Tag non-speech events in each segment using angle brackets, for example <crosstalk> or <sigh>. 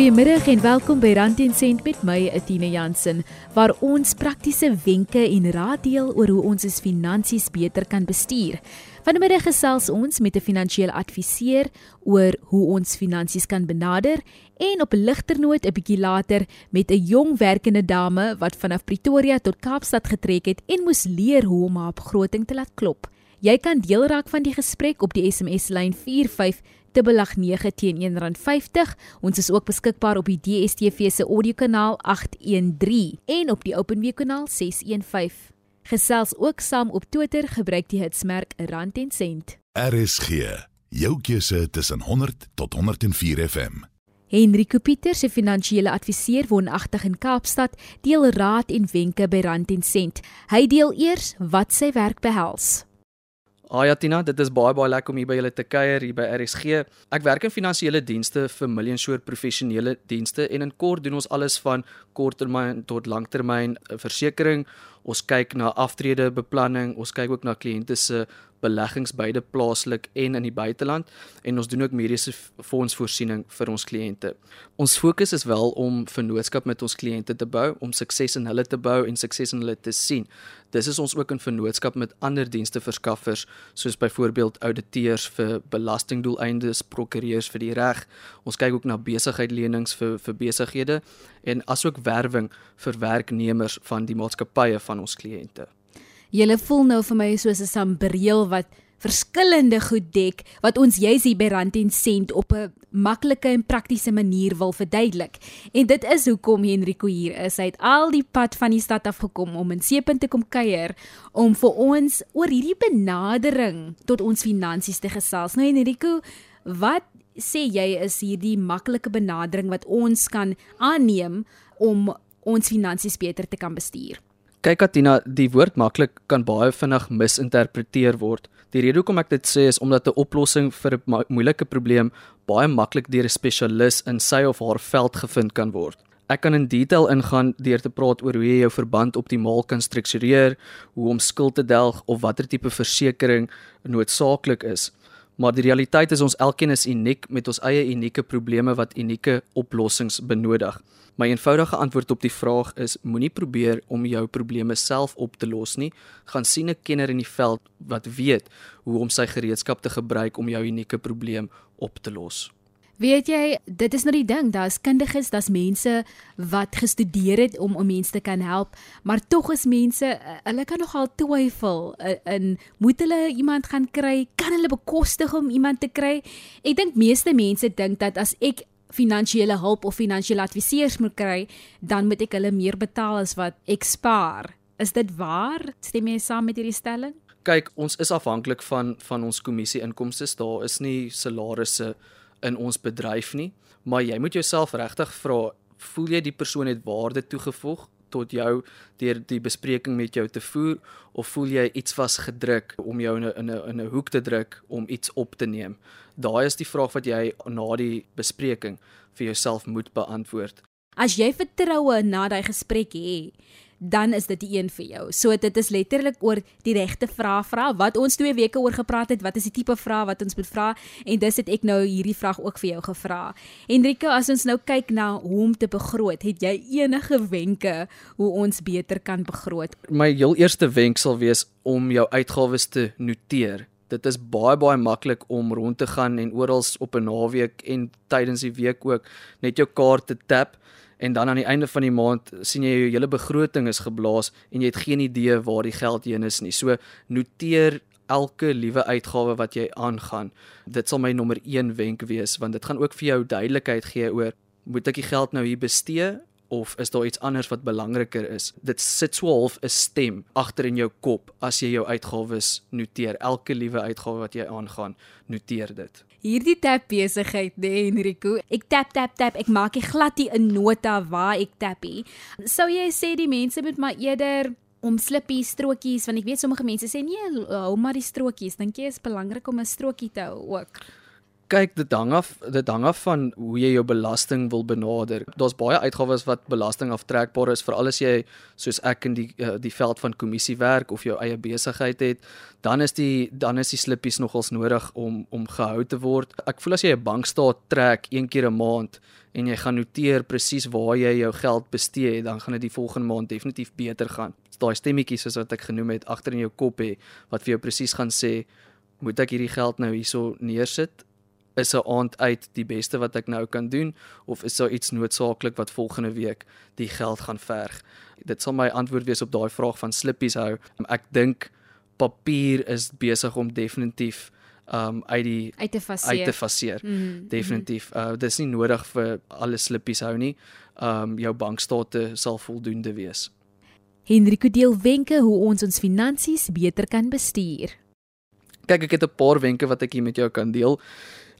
Goeiemiddag en welkom by Rand en Sent met my Athina Jansen waar ons praktiese wenke en raad deel oor hoe ons ons finansies beter kan bestuur. Vanmiddag gesels ons met 'n finansiële adviseur oor hoe ons finansies kan benader en op 'n ligter noot 'n bietjie later met 'n jong werkende dame wat vanaf Pretoria tot Kaapstad getrek het en moes leer hoe om haar begroting te laat klop. Jy kan deel raak van die gesprek op die SMS lyn 45 dubbellag 9 teen R1.50. Ons is ook beskikbaar op die DSTV se audiokanaal 813 en op die OpenView kanaal 615. Gesels ook saam op Twitter gebruik die hitsmerk rand en sent. RSG, jou keuse tussen 100 tot 104 FM. Henrico Pieter se finansiële adviseur woonagtig in Kaapstad, deel raad en wenke by Rand en Sent. Hy deel eers wat sy werk behels. Haai ah, Tina, dit is baie baie lekker om hier by julle te kuier hier by RSG. Ek werk in finansiële dienste vir Million Shore professionele dienste en in kort doen ons alles van korttermyn tot langtermyn eh, versekerings. Ons kyk na aftredebeplanning, ons kyk ook na kliënte se beleggings beide plaaslik en in die buiteland en ons doen ook mediese fondsvoorsiening vir ons kliënte. Ons fokus is wel om vennootskap met ons kliënte te bou, om sukses in hulle te bou en sukses in hulle te sien. Dis is ons ook in vennootskap met ander diensteverskaffers soos byvoorbeeld auditeurs vir belastingdoeleindes, prokureurs vir die reg. Ons kyk ook na besigheidlenings vir vir besighede en asook werwing vir werknemers van die maatskappye van ons kliënte. Julle voel nou vir my soos 'n sambreel wat verskillende goed dek wat ons juis hier by Rand en Sent op 'n maklike en praktiese manier wil verduidelik. En dit is hoekom Henrico hier is. Hy het al die pad van die stad af gekom om in Seepunt te kom kuier om vir ons oor hierdie benadering tot ons finansies te gesels. Nou Henrico, wat sê jy is hierdie maklike benadering wat ons kan aanneem om ons finansies beter te kan bestuur? Kyk Atina, die woord maklik kan baie vinnig misinterpreteer word. Die rede hoekom ek dit sê is omdat 'n oplossing vir 'n moeilike probleem baie maklik deur 'n spesialis in sy of haar veld gevind kan word. Ek kan in detail ingaan deur te praat oor hoe jy jou verband optimaal kan struktureer, hoe om skuld te delg of watter tipe versekerings noodsaaklik is. Maar die realiteit is ons elkeen is uniek met ons eie unieke probleme wat unieke oplossings benodig. My eenvoudige antwoord op die vraag is moenie probeer om jou probleme self op te los nie. Gaan sien 'n kenner in die veld wat weet hoe om sy gereedskap te gebruik om jou unieke probleem op te los. Weet jy, dit is nou die ding, daar's kundiges, daar's mense wat gestudeer het om om mense te kan help, maar tog is mense, eh, hulle kan nogal twyfel eh, in moet hulle iemand gaan kry? Kan hulle bekostig om iemand te kry? Ek dink meeste mense dink dat as ek finansiële hulp of finansiële adviseurs moet kry, dan moet ek hulle meer betaal as wat ek spaar. Is dit waar? Stem jy saam met hierdie stelling? Kyk, ons is afhanklik van van ons kommissie inkomste. Daar is nie salarisse in ons bedryf nie, maar jy moet jouself regtig vra, voel jy die persoon het waarde toegevoeg tot jou deur die bespreking met jou te voer of voel jy iets was gedruk om jou in 'n in 'n in 'n hoek te druk om iets op te neem? Daai is die vraag wat jy na die bespreking vir jouself moet beantwoord. As jy vertroue na daai gesprek het, dan is dit die een vir jou. So dit is letterlik oor die regte vrae vra wat ons 2 weke oor gepraat het, wat is die tipe vrae wat ons moet vra en dis het ek nou hierdie vraag ook vir jou gevra. Enrique, as ons nou kyk na hoe om te begroot, het jy enige wenke hoe ons beter kan begroot? My heel eerste wenk sal wees om jou uitgawes te noteer. Dit is baie baie maklik om rond te gaan en oral op 'n naweek en tydens die week ook net jou kaart te tap en dan aan die einde van die maand sien jy jou hele begroting is geblaas en jy het geen idee waar die geld heen is nie. So noteer elke liewe uitgawe wat jy aangaan. Dit sal my nommer 1 wenk wees want dit gaan ook vir jou duidelikheid gee oor moet ek die geld nou hier bestee of is daar iets anders wat belangriker is? Dit sit so half 'n stem agter in jou kop as jy jou uitgawes noteer. Elke liewe uitgawe wat jy aangaan, noteer dit hierdie tap besigheid, nee Enrico. Ek tap tap tap, ek maak nie glad nie 'n nota waar ek tappie. Sou jy sê die mense moet maar eerder om slippie strokies want ek weet sommige mense sê nee hou maar die strokies dink jy is belangrik om 'n strokie te hou ook Kyk, dit hang af dit hang af van hoe jy jou belasting wil benader. Daar's baie uitgawes wat belasting aftrekbaar is vir alles jy soos ek in die uh, die veld van kommissie werk of jou eie besigheid het, dan is die dan is die slippies nogals nodig om om gehou te word. Ek voel as jy 'n bankstaat trek een keer 'n maand en jy gaan noteer presies waar jy jou geld bestee, dan gaan dit die volgende maand definitief beter gaan. Daai stemmetjies soos wat ek genoem het agter in jou kop hê wat vir jou presies gaan sê moet ek hierdie geld nou hierso neersit is 'n aand uit die beste wat ek nou kan doen of is daar iets noodsaaklik wat volgende week die geld gaan verg? Dit sal my antwoord wees op daai vraag van slippies hou. Ek dink papier is besig om definitief um uit die uit te faseer. Uit te faseer. Mm -hmm. Definitief. Uh dis nie nodig vir alle slippies hou nie. Um jou bankstate sal voldoende wees. Henrico deel wenke hoe ons ons finansies beter kan bestuur. Kyk, ek het 'n paar wenke wat ek hier met jou kan deel.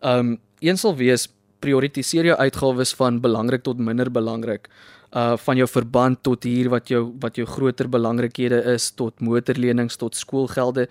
Um een sal wees prioritiseer jou uitgawes van belangrik tot minder belangrik. Uh van jou verband tot hier wat jou wat jou groter belangrikhede is tot motorlenings tot skoolgelde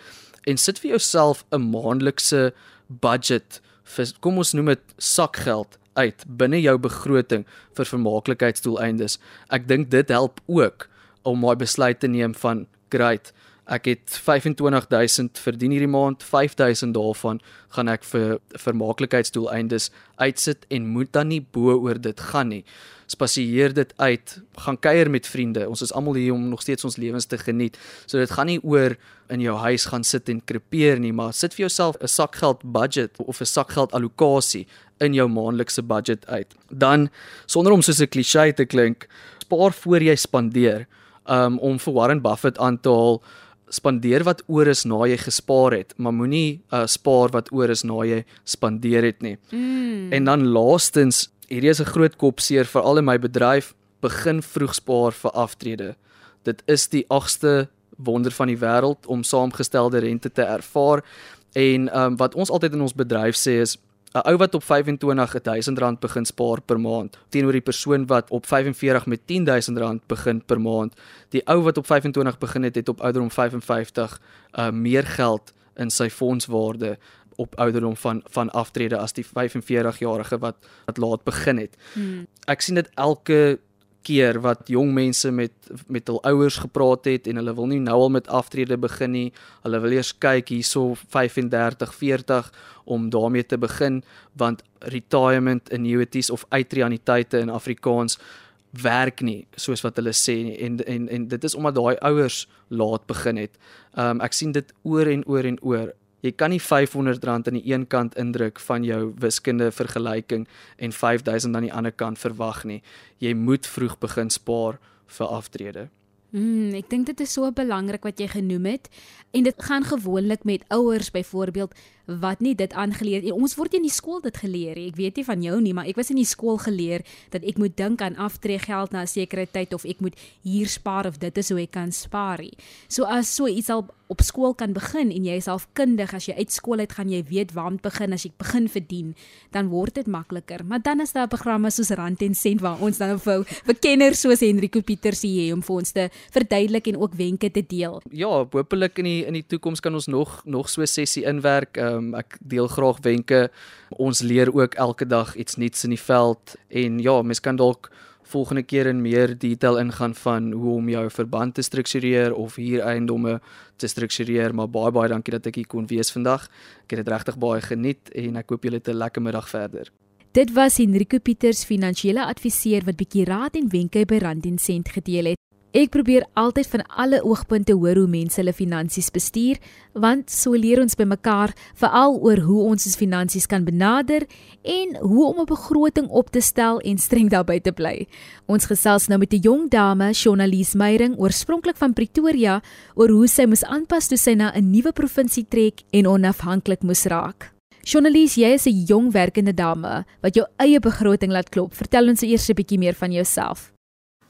en sit vir jouself 'n maandelikse budget vir kom ons noem dit sakgeld uit binne jou begroting vir vermaaklikheidsdoeleindes. Ek dink dit help ook om my besluit te neem van great ek het 25000 verdien hierdie maand, 5000 daarvan gaan ek vir vermaaklikheidsdoeleindes uitsit en moet dan nie bo oor dit gaan nie. Spasieer dit uit, gaan kuier met vriende. Ons is almal hier om nog steeds ons lewens te geniet. So dit gaan nie oor in jou huis gaan sit en krepeer nie, maar sit vir jouself 'n sakgeld budget of 'n sakgeld allocasie in jou maandelikse budget uit. Dan sonder om soos 'n klise te klink, spaar voor jy spandeer. Um om vir Warren Buffett aan te haal, spandeer wat oor is na jy gespaar het, maar moenie uh, spaar wat oor is na jy spandeer het nie. Mm. En dan laastens, hierdie is 'n groot kopseer vir al in my bedryf, begin vroeg spaar vir aftrede. Dit is die 8ste wonder van die wêreld om saamgestelde rente te ervaar en um, wat ons altyd in ons bedryf sê is 'n ou wat op 25 1000 rand begin spaar per maand teenoor die persoon wat op 45 met 10000 rand begin per maand. Die ou wat op 25 begin het, het op ouderdom 55 uh meer geld in sy fondswaarde op ouderdom van van aftrede as die 45-jarige wat wat laat begin het. Hmm. Ek sien dit elke keer wat jong mense met met hul ouers gepraat het en hulle wil nie nou al met aftrede begin nie. Hulle wil eers kyk hierso 35, 40 om daarmee te begin want retirement annuities of uitreaniteite in Afrikaans werk nie soos wat hulle sê nie. en en en dit is omdat daai ouers laat begin het. Um ek sien dit oor en oor en oor Jy kan nie R500 aan die een kant indruk van jou wiskunde vergelyking en R5000 aan die ander kant verwag nie. Jy moet vroeg begin spaar vir aftrede. Mm, ek dink dit is so belangrik wat jy genoem het en dit gaan gewoonlik met ouers byvoorbeeld wat nie dit aangeleer nie. Ons word nie in die skool dit geleer nie. Ek weet nie van jou nie, maar ek was in die skool geleer dat ek moet dink aan aftreegeld na 'n sekere tyd of ek moet hier spaar of dit is hoe ek kan spaar. So as so iets al op skool kan begin en jy self kundig as jy uit skool uit gaan jy weet waar om te begin as jy begin verdien, dan word dit makliker. Maar dan is daar programme soos Rand en Sent waar ons dan vir bekenners soos Henrico Pieters hier om vir ons te verduidelik en ook wenke te deel. Ja, hopelik in die in die toekoms kan ons nog nog so sessie inwerk. Uh, Um, ek deel graag wenke. Ons leer ook elke dag iets nuuts in die veld en ja, mens kan dalk volgende keer in meer detail ingaan van hoe om jou verband te struktureer of hier eiendomme te struktureer, maar baie baie dankie dat ek hier kon wees vandag. Ek het dit regtig baie geniet en ek hoop julle het 'n lekker middag verder. Dit was Henrico Pieters, finansiële adviseur wat bietjie raad en wenke by Rand en Sent gedeel het. Ek probeer altyd van alle oogpunte hoor hoe mense hulle finansies bestuur, want so leer ons by mekaar veral oor hoe ons ons finansies kan benader en hoe om 'n begroting op te stel en streng daarby te bly. Ons gesels nou met 'n jong dame, Shonalise Meyering, oorspronklik van Pretoria, oor hoe sy moes aanpas toe sy na 'n nuwe provinsie trek en onafhanklik moes raak. Shonalise, jy is 'n jong werkende dame wat jou eie begroting laat klop. Vertel ons eers 'n bietjie meer van jouself.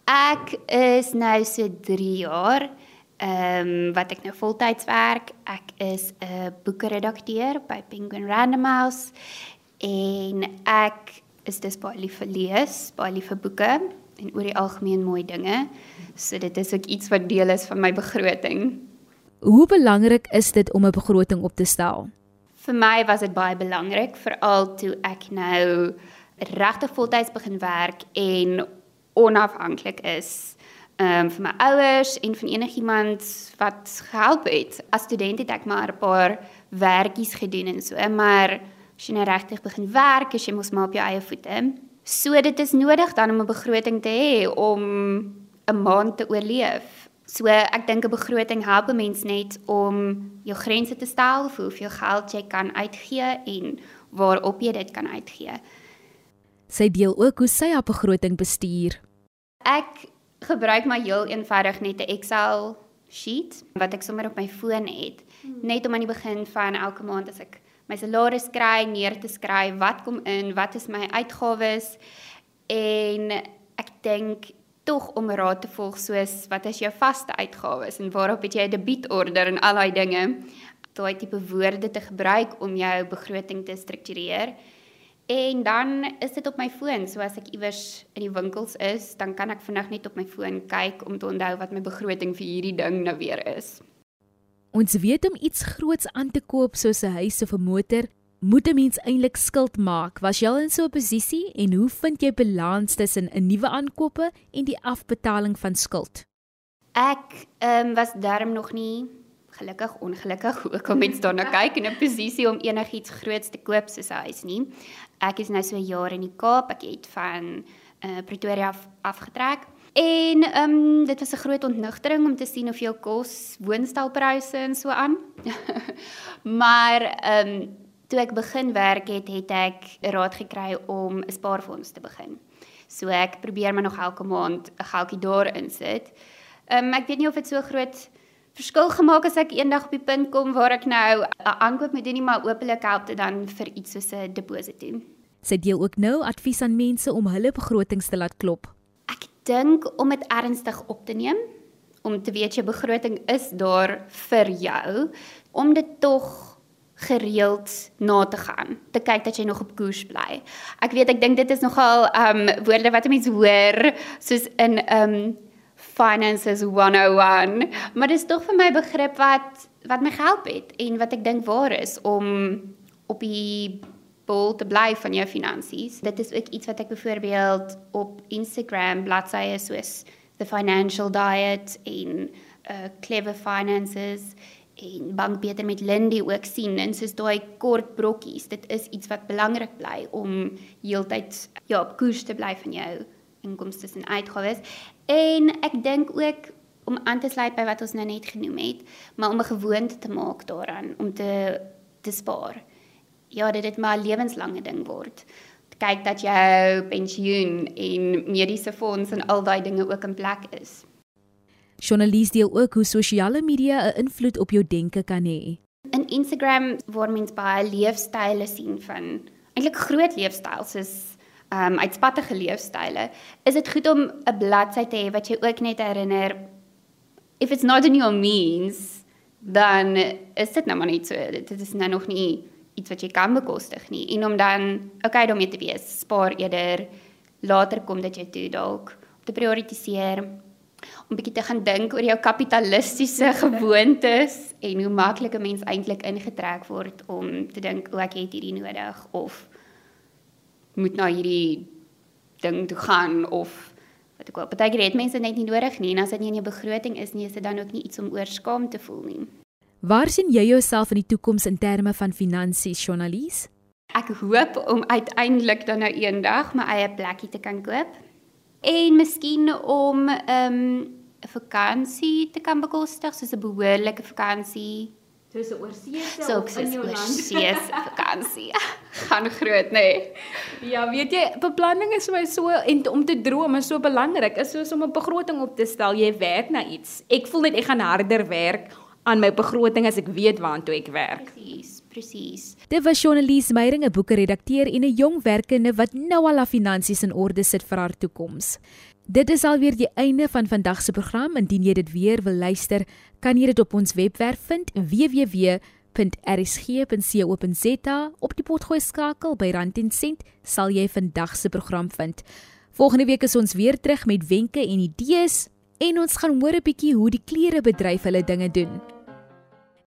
Ek is nou so 3 jaar ehm um, wat ek nou voltyds werk. Ek is 'n boekredakteur by Penguin Random House en ek is dus baie lief vir lees, baie lief vir boeke en oor die algemeen mooi dinge. So dit is ook iets wat deel is van my begroting. Hoe belangrik is dit om 'n begroting op te stel? Vir my was dit baie belangrik veral toe ek nou regtig voltyds begin werk en onafhanklik is ehm um, vir my ouers en van enigiemand wat gehelp het. As student het ek maar 'n paar werkies gedoen en so, maar as jy nou regtig begin werk, as jy mos maar op jou eie voete. So dit is nodig dan om 'n begroting te hê om 'n maand te oorleef. So ek dink 'n begroting help 'n mens net om jou grense te stel vir hoeveel geld jy kan uitgee en waarop jy dit kan uitgee. Sy deel ook hoe sy haar begroting bestuur. Ek gebruik maar heel eenvoudig net 'n Excel sheet wat ek sommer op my foon het, hmm. net om aan die begin van elke maand as ek my salaris kry, neer te skryf wat kom in, wat is my uitgawes en ek dink tog om raad te volg soos wat is jou vaste uitgawes en waarop het jy 'n debietorder en al daai dinge, daai tipe woorde te gebruik om jou begroting te struktureer. En dan is dit op my foon, so as ek iewers in die winkels is, dan kan ek vinnig net op my foon kyk om te onthou wat my begroting vir hierdie ding nou weer is. Ons weet om iets groots aan te koop soos 'n huis of 'n motor, moet 'n mens eintlik skuld maak. Was jy al in so 'n posisie en hoe vind jy balans tussen 'n nuwe aankope en die afbetaling van skuld? Ek ehm um, was darm nog nie gelukkig ongelukkig <laughs> ook om mens daarna <laughs> kyk in 'n posisie om enigiets groots te koop soos 'n huis nie. Ek is nou so 'n jaar in die Kaap. Ek het van uh, Pretoria af, afgetrek. En ehm um, dit was 'n groot ontnugtering om te sien hoeveel kos woonstelpryse en so aan. <laughs> maar ehm um, toe ek begin werk het, het ek raad gekry om 'n spaarfonds te begin. So ek probeer maar nog elke maand 'n geldjie daarin sit. Ehm um, ek weet nie of dit so groot verskil gemaak as ek eendag op die punt kom waar ek nou 'n aankoop moet doen nie maar openlik help dit dan vir iets soos 'n deposito doen. Sy deel ook nou advies aan mense om hulle begrotings te laat klop. Ek dink om dit ernstig op te neem, om te weet jou begroting is daar vir jou, om dit tog gereeld na te gaan, te kyk dat jy nog op koers bly. Ek weet ek dink dit is nogal um woorde wat mense hoor soos in um finances 101, maar dit is tog vir my begrip wat wat my gehelp het en wat ek dink waar is om op die bol te bly van jou finansies. Dit is ook iets wat ek byvoorbeeld op Instagram bladsye soos The Financial Diet en uh Clever Finances en Bank Beter met Lindy ook sien en soos daai kort brokkies. Dit is iets wat belangrik bly om heeltyd ja, op koers te bly van jou inkomste en uitgawes. En ek dink ook om aan te sluit by wat ons nou net genoem het, maar om 'n gewoonte te maak daaraan om te te spaar. Ja, dit het maar 'n lewenslange ding word. Kyk dat jou pensioen en mediese fonds en al daai dinge ook in plek is. Journalist deel ook hoe sosiale media 'n invloed op jou denke kan hê. In Instagram word mens baie leefstyle sien van eintlik groot leefstyles soos um uitspattige leefstyle, is dit goed om 'n bladsy te hê wat jou ook net herinner if it's not in your means, dan is dit nou maar net so. Dit is nou nog nie iets wat jy kan bekostig nie. En om dan okay daarmee te wees, spaar eerder later kom dit jou toe dalk om te prioritiseer om bietjie te gaan dink oor jou kapitalistiese <laughs> gewoontes en hoe maklik 'n mens eintlik ingetrek word om te dink o ek het hierdie nodig of moet na hierdie ding toe gaan of wat ek wel partykeer het mense net nie nodig nie en as dit nie in jou begroting is nie is dit dan ook nie iets om oor skaam te voel nie. Waar sien jy jouself in die toekoms in terme van finansies, joernalis? Ek hoop om uiteindelik dan nou eendag my eie plekkie te kan koop en miskien om 'n um, vakansie te kan bekostig, soos 'n behoorlike vakansie Soos 'n oorsee so, of in jou land. See vakansie. <laughs> Gaan groot, nê. Nee. Ja, weet jy, beplanning is my so en om te droom is so belangrik. Is soos om 'n begroting op te stel. Jy werk na iets. Ek voel net ek gaan harder werk aan my begroting as ek weet waartoe ek werk. Presies, presies. Dit was Journalise Meyering, 'n boeke-redakteur en 'n jong werkende wat nou al haar finansies in orde sit vir haar toekoms. Dit is alweer die einde van vandag se program. Indien jy dit weer wil luister, kan jy dit op ons webwerf vind www.rsg.co.za op die potgooi skakel by Rand en Sent sal jy vandag se program vind. Volgende week is ons weer terug met wenke en idees en ons gaan hoor 'n bietjie hoe die klerebedryf hulle dinge doen.